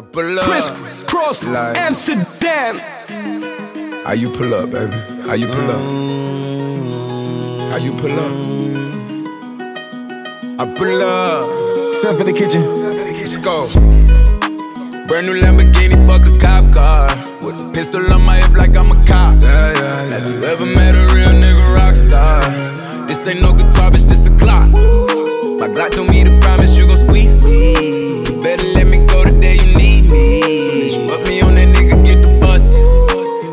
I pull up. Chris Cross, Like- Amsterdam. How you pull up, baby? How you pull up? How you pull up? I pull up. Step in the kitchen. Let's go. Brand new Lamborghini, fuck a cop car. With a pistol on my hip like I'm a cop. Yeah, yeah, yeah. Have you ever met a real nigga rock star? This ain't no guitar, bitch, this a Glock. My Glock told me to promise you gon' squeeze me. You better let me go the day you need me. Soon as you put me on that nigga, get the bus.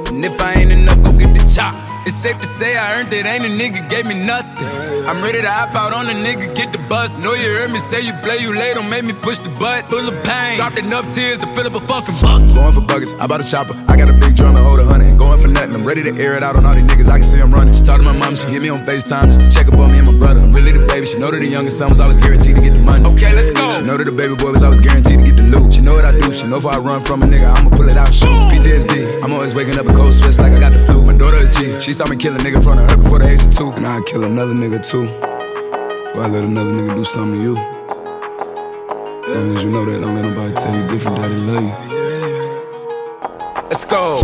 And if I ain't enough, go get the chop. It's safe to say I earned it, ain't a nigga gave me nothing. I'm ready to hop out on a nigga, get the bus. Know you heard me say you play, you late, don't make me push the butt. Full of pain, dropped enough tears to fill up a fucking bucket. Going for buckets, I bought a chopper. I got a big drum and hold a hundred. Going for nothing, I'm ready to air it out on all these niggas, I can see them running. She talked to my mom, she hit me on FaceTime just to check up on me and my brother. I'm really the baby, she know that the youngest son was always guaranteed to get the money. Okay, let's go. She know that the baby boy was always guaranteed to get the loot. She know what I do, she know if I run from a nigga, I'ma pull it out, shoot. PTSD, I'm always waking up in cold sweats like I got the flu. My daughter a G, she saw me kill a nigga in front of her before the age of two. And I'd kill another nigga too. Before I let another nigga do something to you. Long as you know that, don't let nobody tell you different, daddy love you. Let's go.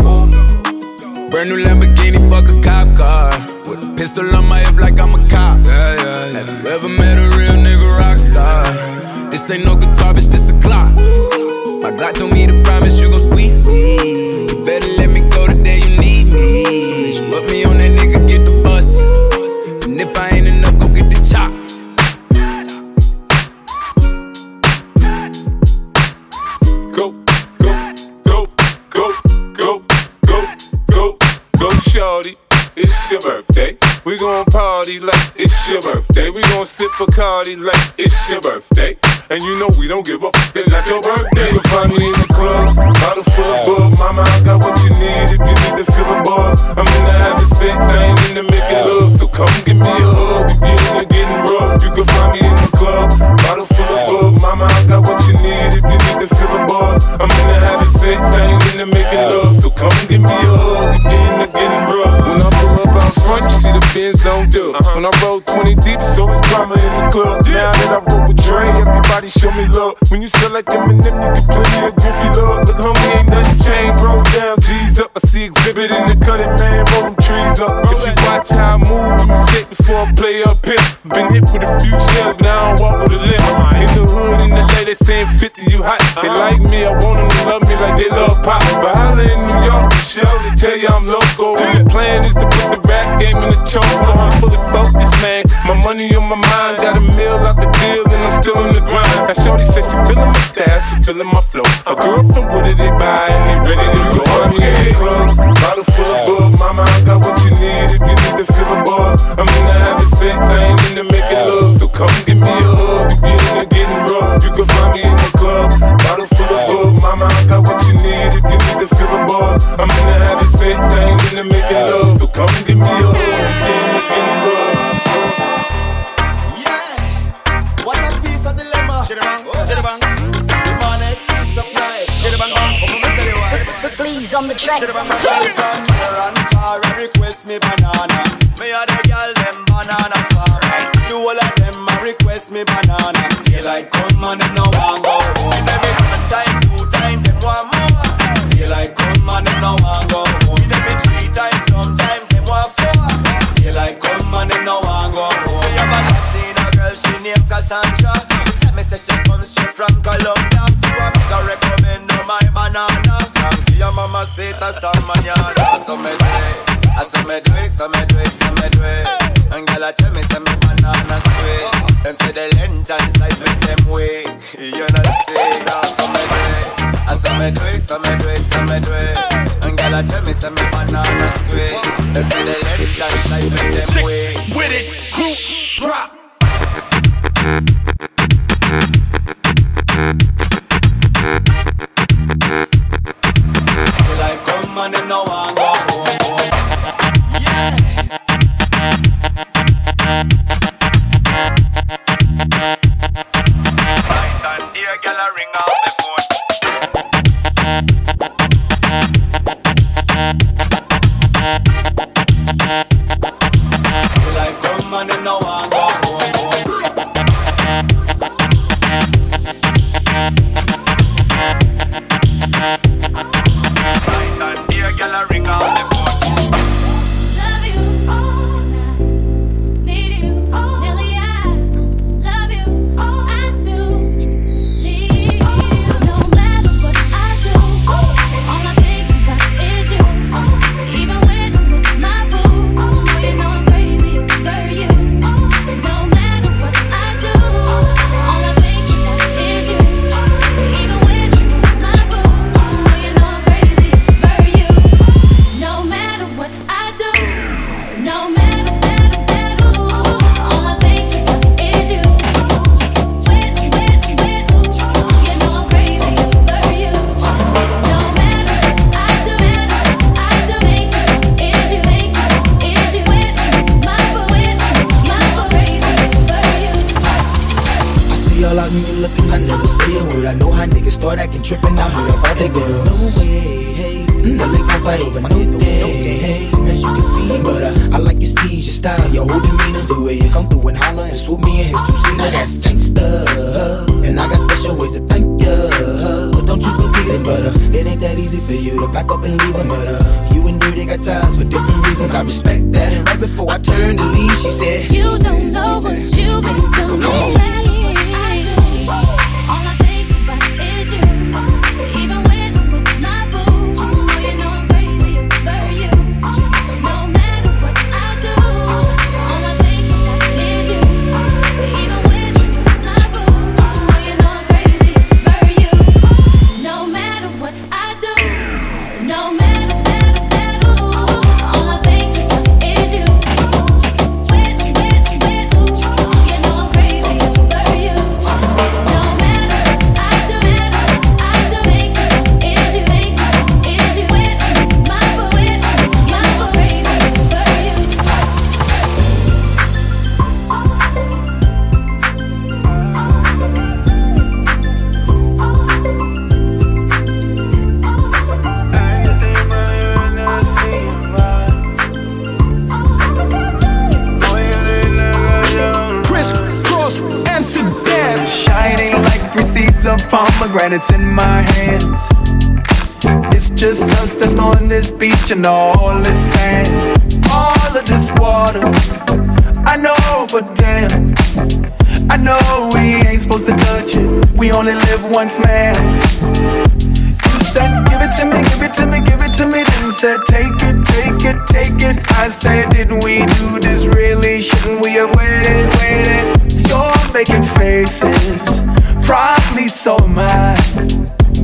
Brand new Lamborghini, fuck a cop car. With a pistol on my hip like I'm a cop. Yeah, yeah, yeah. when you select them and them feeling my flow. A girl from Wooded, they buy, flex. Out here about the girls. No way, hey. No lick gon' fight over no day, hey. As you can see, but uh, I like your steez, your style, your whole demeanor, the way you come through and holler and swoop me in his two seater. That's gangsta, and I got special ways to thank ya. Don't you forget it, but uh, it ain't that easy for you to back up and leave him, but uh, you and Dirty got ties for different reasons. I respect that. Right before I turned to leave, she said, You don't know what you've been to me. pomegranates in my hands. It's just us that's on this beach and all this sand, all of this water. I know, but damn, I know we ain't supposed to touch it. We only live once, man. You said, give it to me, give it to me, give it to me. Then said, take it, take it, take it. I said, didn't we do this really? Shouldn't we have waited, waited? You're making faces Probably so am I.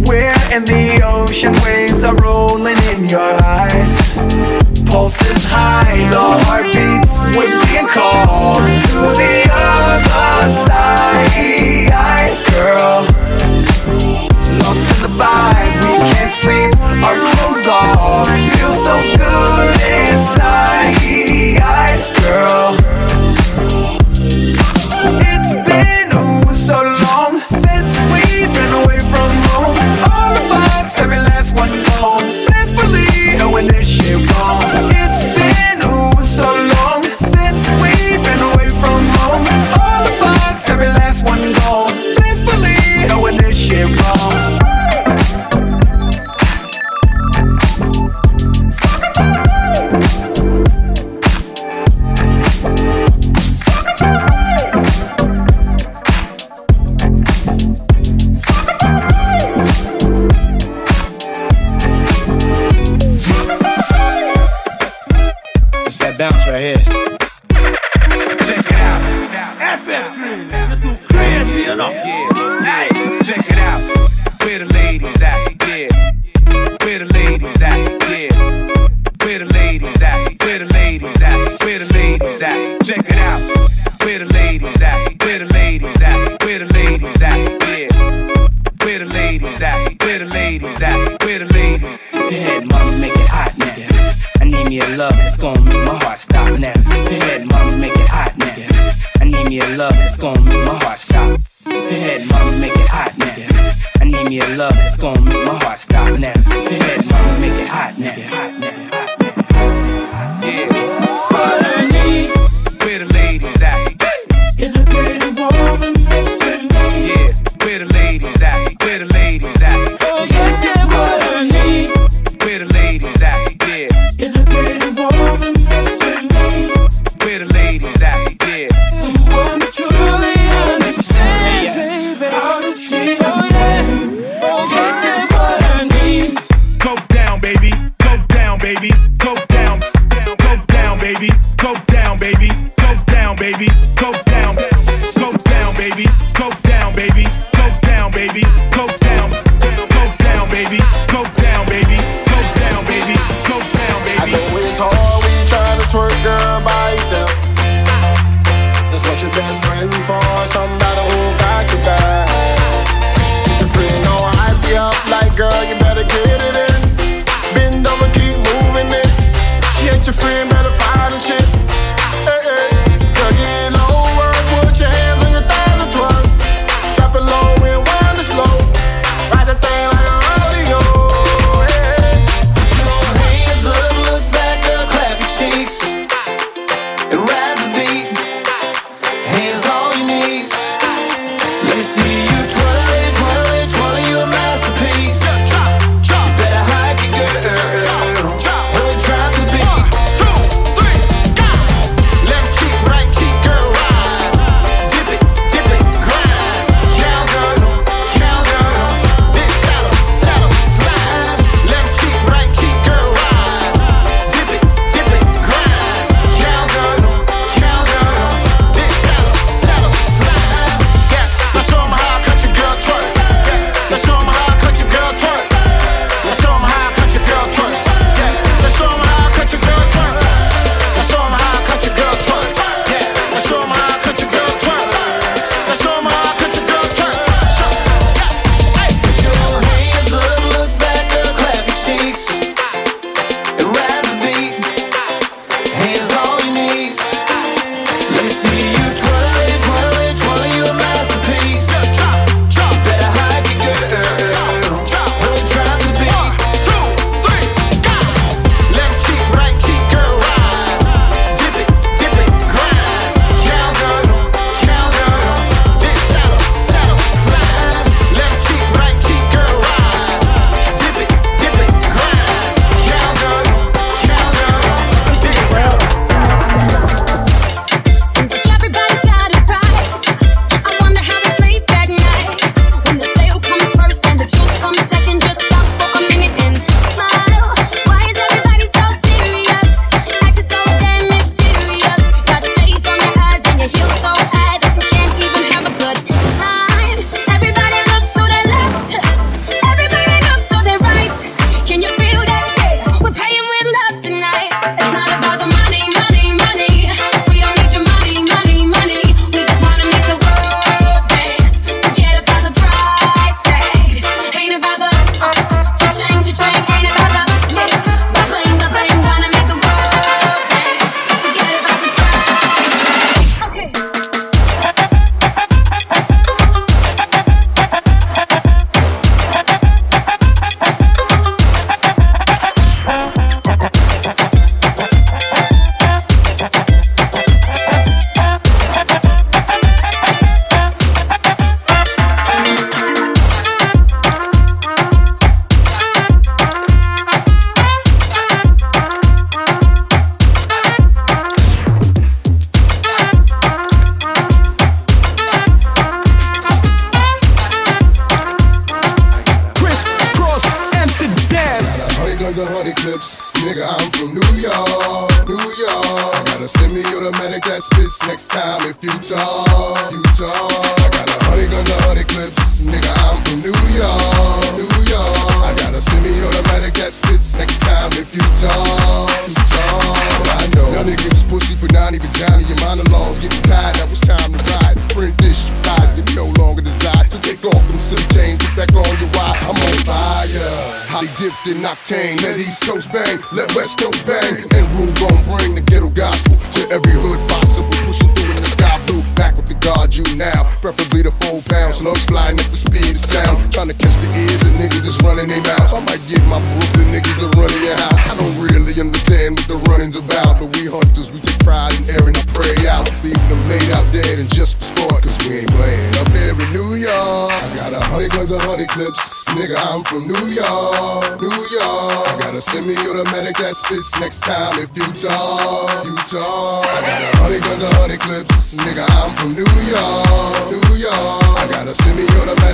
Where in the ocean waves are rolling in your eyes. Pulses high, the heartbeats would be called to the other side, girl. Lost in the vibe, we can't sleep, your friend better find a chick. Hey, hey. Girl, get low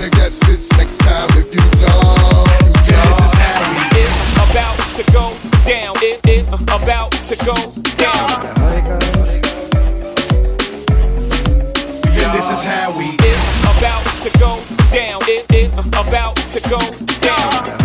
to guess this next time if you talk. You talk. This is happening. It's about to go down. It is about to go down. This is how we. It's about to go down. It is about to go down.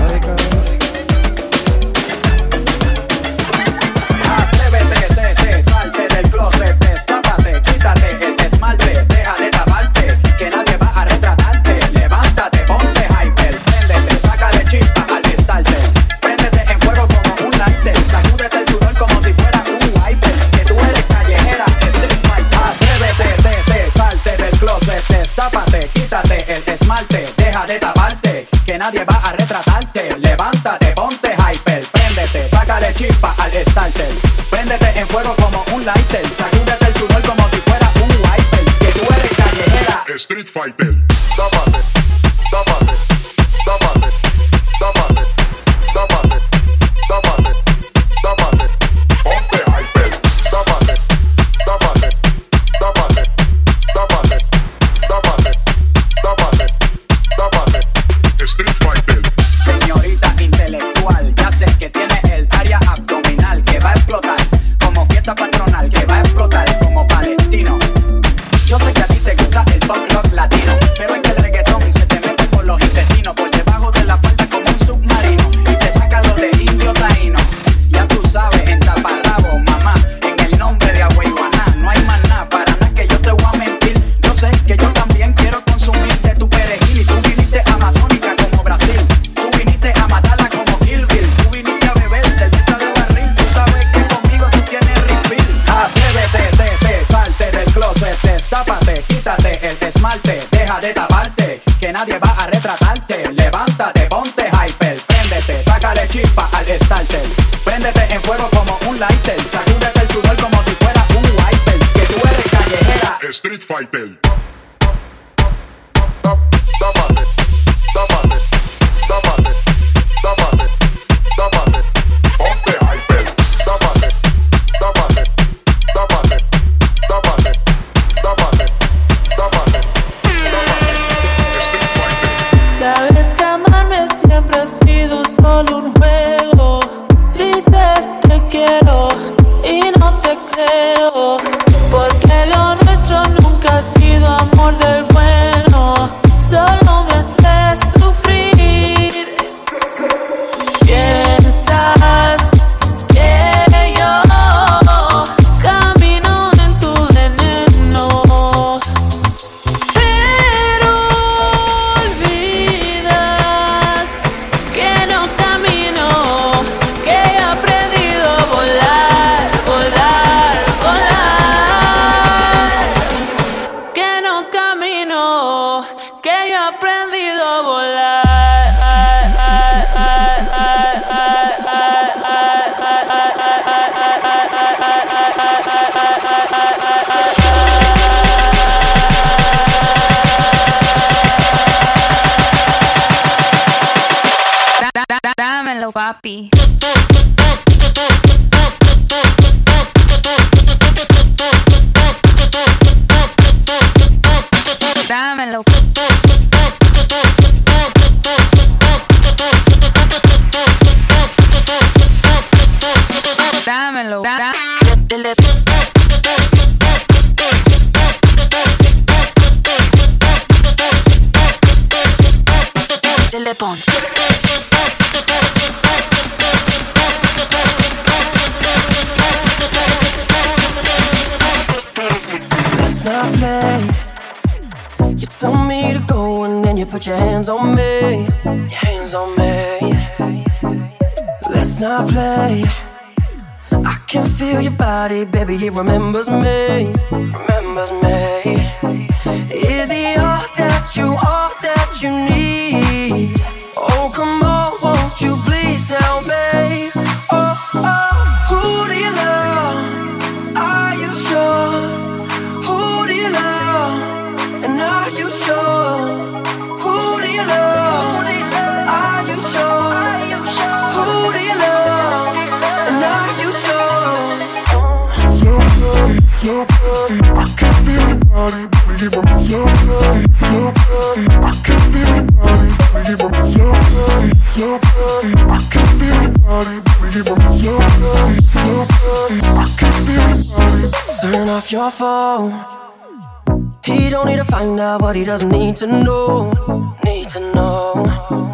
happy. Let's not play. I can feel your body, baby. It remembers me. Remembers me. Is he all that you, all that you need? Turn off your phone. He don't need to find out what he doesn't need to know. Need to know.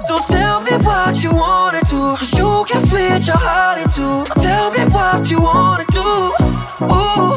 So tell me what you wanna do. Cause you can split your heart in two. Tell me what you wanna do. Ooh.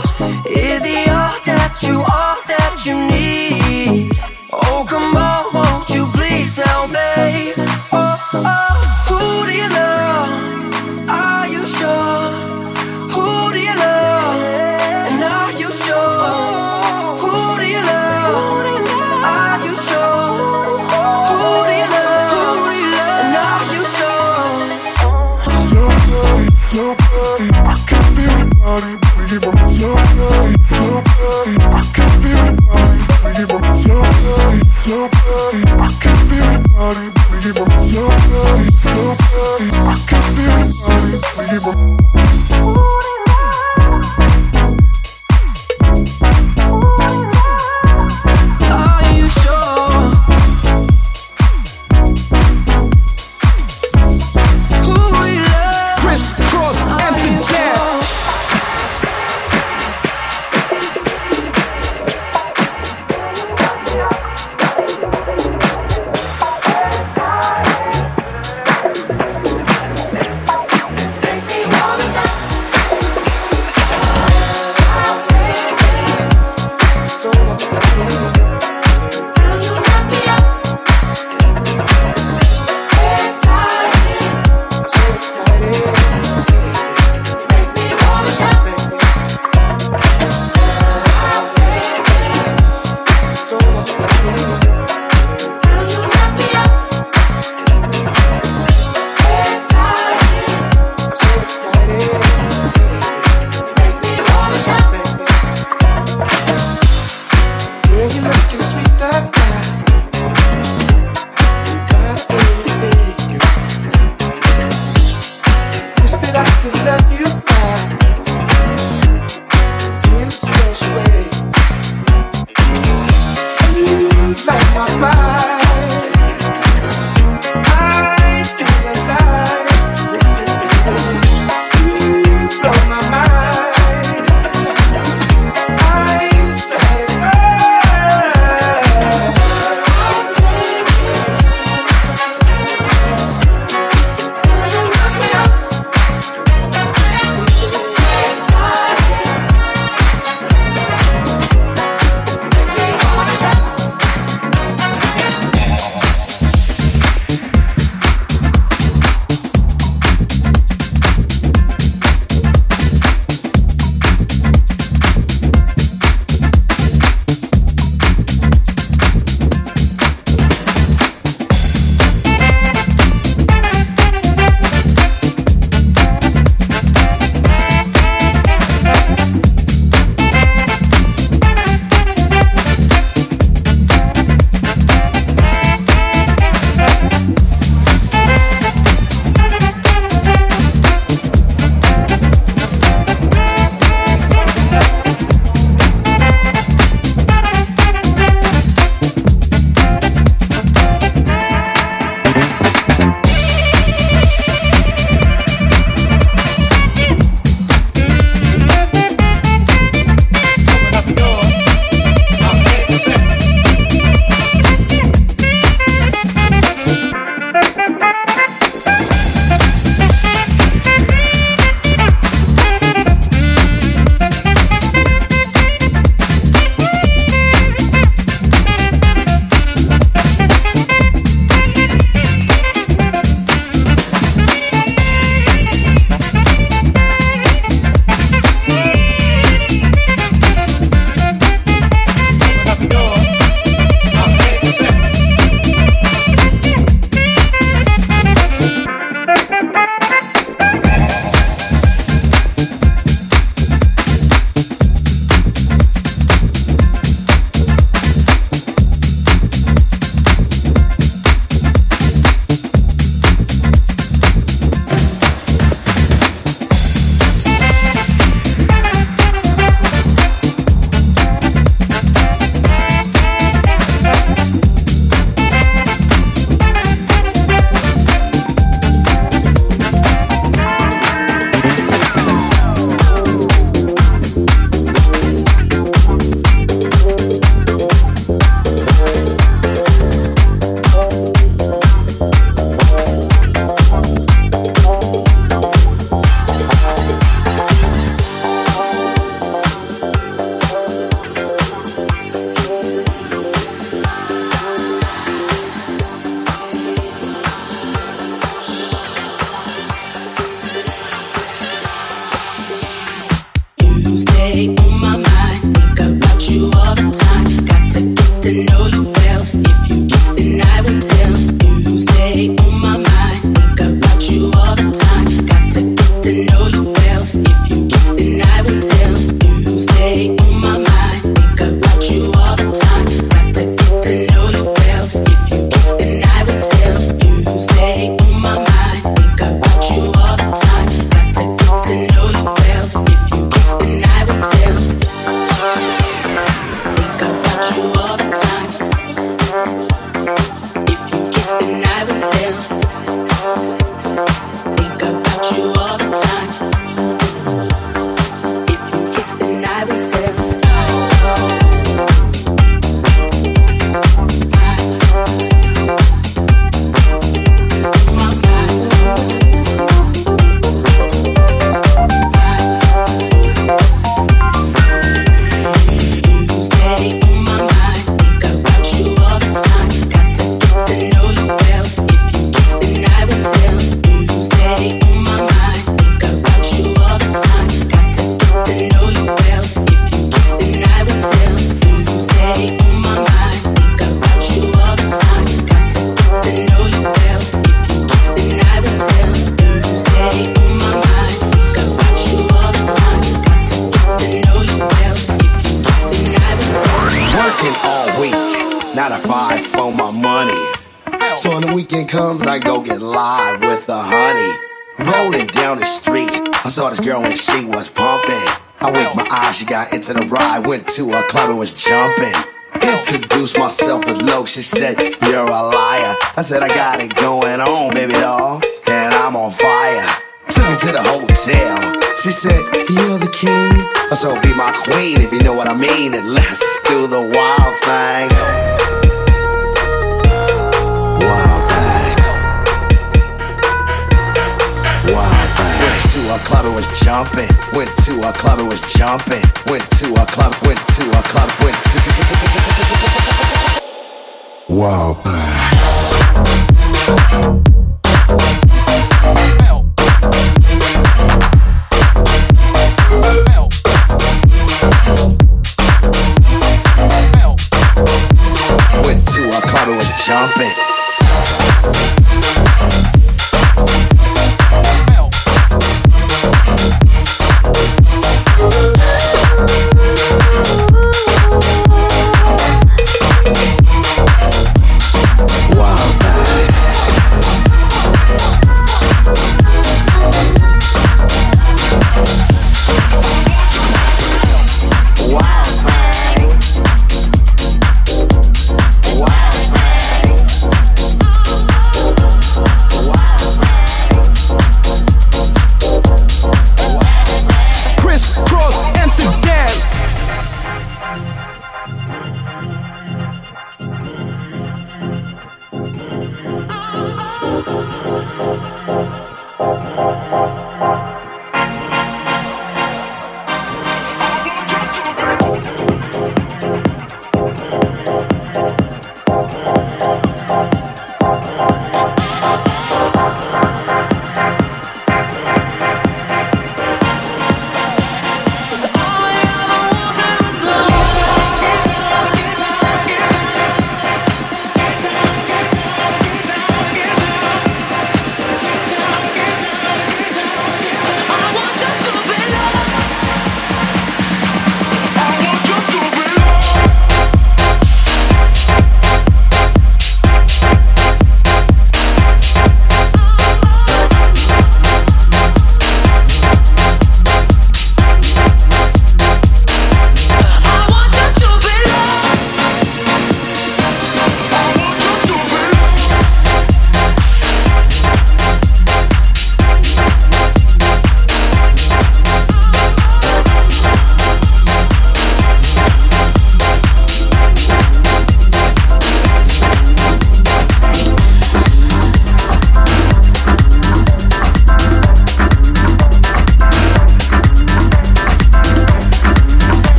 If you When the weekend comes, I go get live with the honey. Rolling down the street, I saw this girl when she was pumping. I winked my eyes, she got into the ride, went to a club and was jumping. Introduced myself as Loc, she said, You're a liar. I said, I got it going on, baby doll, and I'm on fire. Took her to the hotel. She said, You're the king. So be my queen if you know what I mean. And let's do the wild thing. A club and was jumping. Went to a club and was jumping. Went to a club, went to a club, went to. Wild thing. jumping.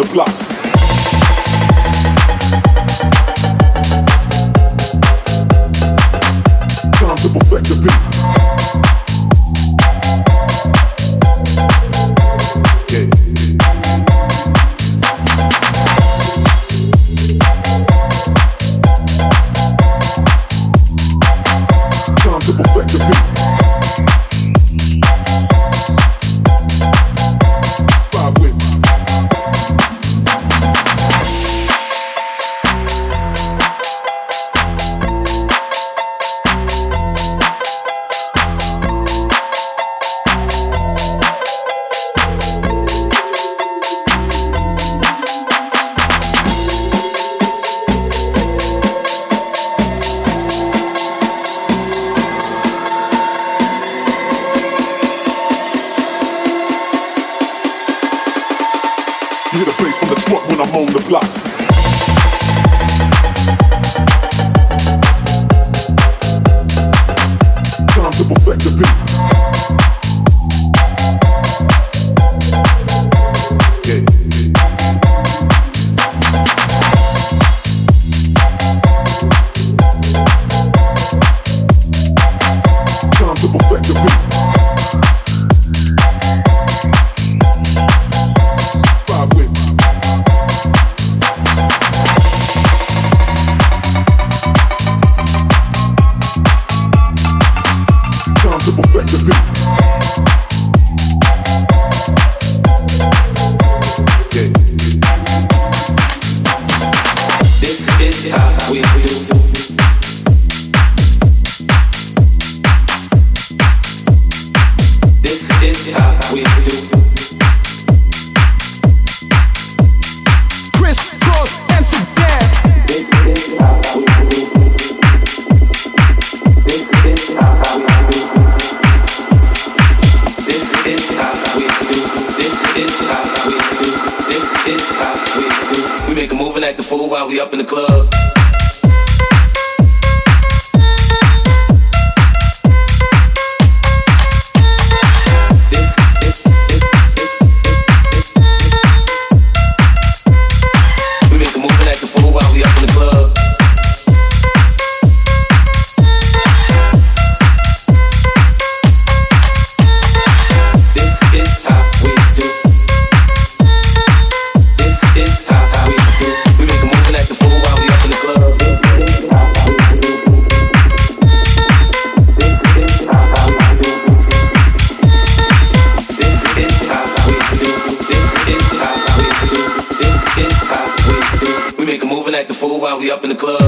the block. up in the club.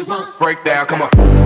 you want. Breakdown, come on.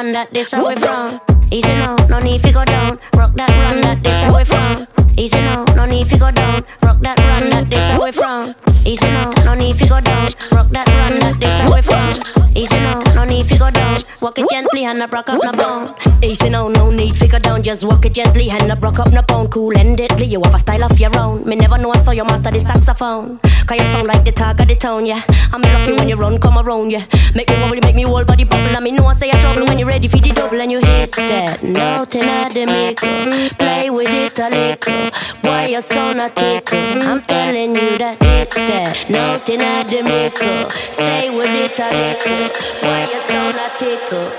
That run, that this how we from. Easy now, no need to go down. Rock that run, that this how we from. Easy now, no need to go down. Rock that run, that this how we from. Easy now, no need to go down. Rock that run, that this how we from. Easy now, no need go down. Walk it gently and I broke up no bone. Easy now, no need figure down, just walk it gently and I broke up no bone. Cool and deadly, you have a style of your own. Me never know I saw you master the saxophone. Cause you sound like the talk of the town, yeah. I'm lucky when you run, come around, yeah. Make me wobble, make me whole body bubble. And me know I say you trouble when you're ready for the double and you hit that note in the middle. Play with it a little. Why you so not tickle? I'm telling you that hit that note in the middle. Stay with it a little. Why you?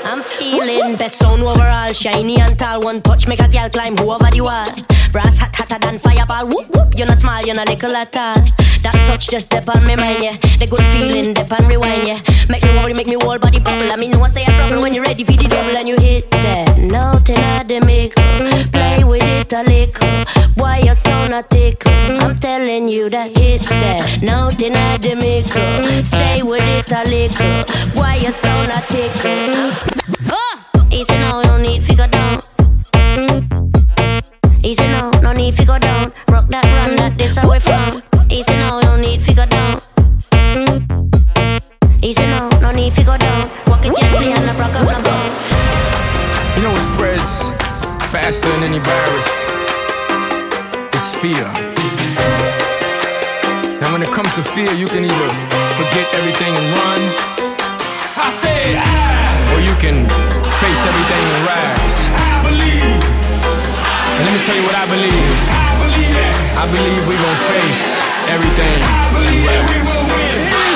I'm feeling best sound overall, shiny and tall. One touch make a girl climb over the wall. Brass hot hotter than fireball. Whoop whoop, you're not small, you're not little at all. That touch just step on me mind, yeah. The good feeling, dip and rewind, yeah. Make me worry, make me whole body bubble. I mean, no say a trouble when you're ready for the double and you hit that note in the middle. Play with it a little. Why you so not tickle? I'm telling you that hit that note in the middle. Stay with it a little. Why you so dick. Uh. Easy now, no need to go down. Easy now, no need to go down. Rock that run that this away from. Easy now, no need to go down. Easy now, no need to go down. Walk it gently and I rock up my. You know it spreads faster than any virus. It's fear. Now when it comes to fear, you can either forget everything and run believe. I believe. I believe we gon' face everything. I believe we will win.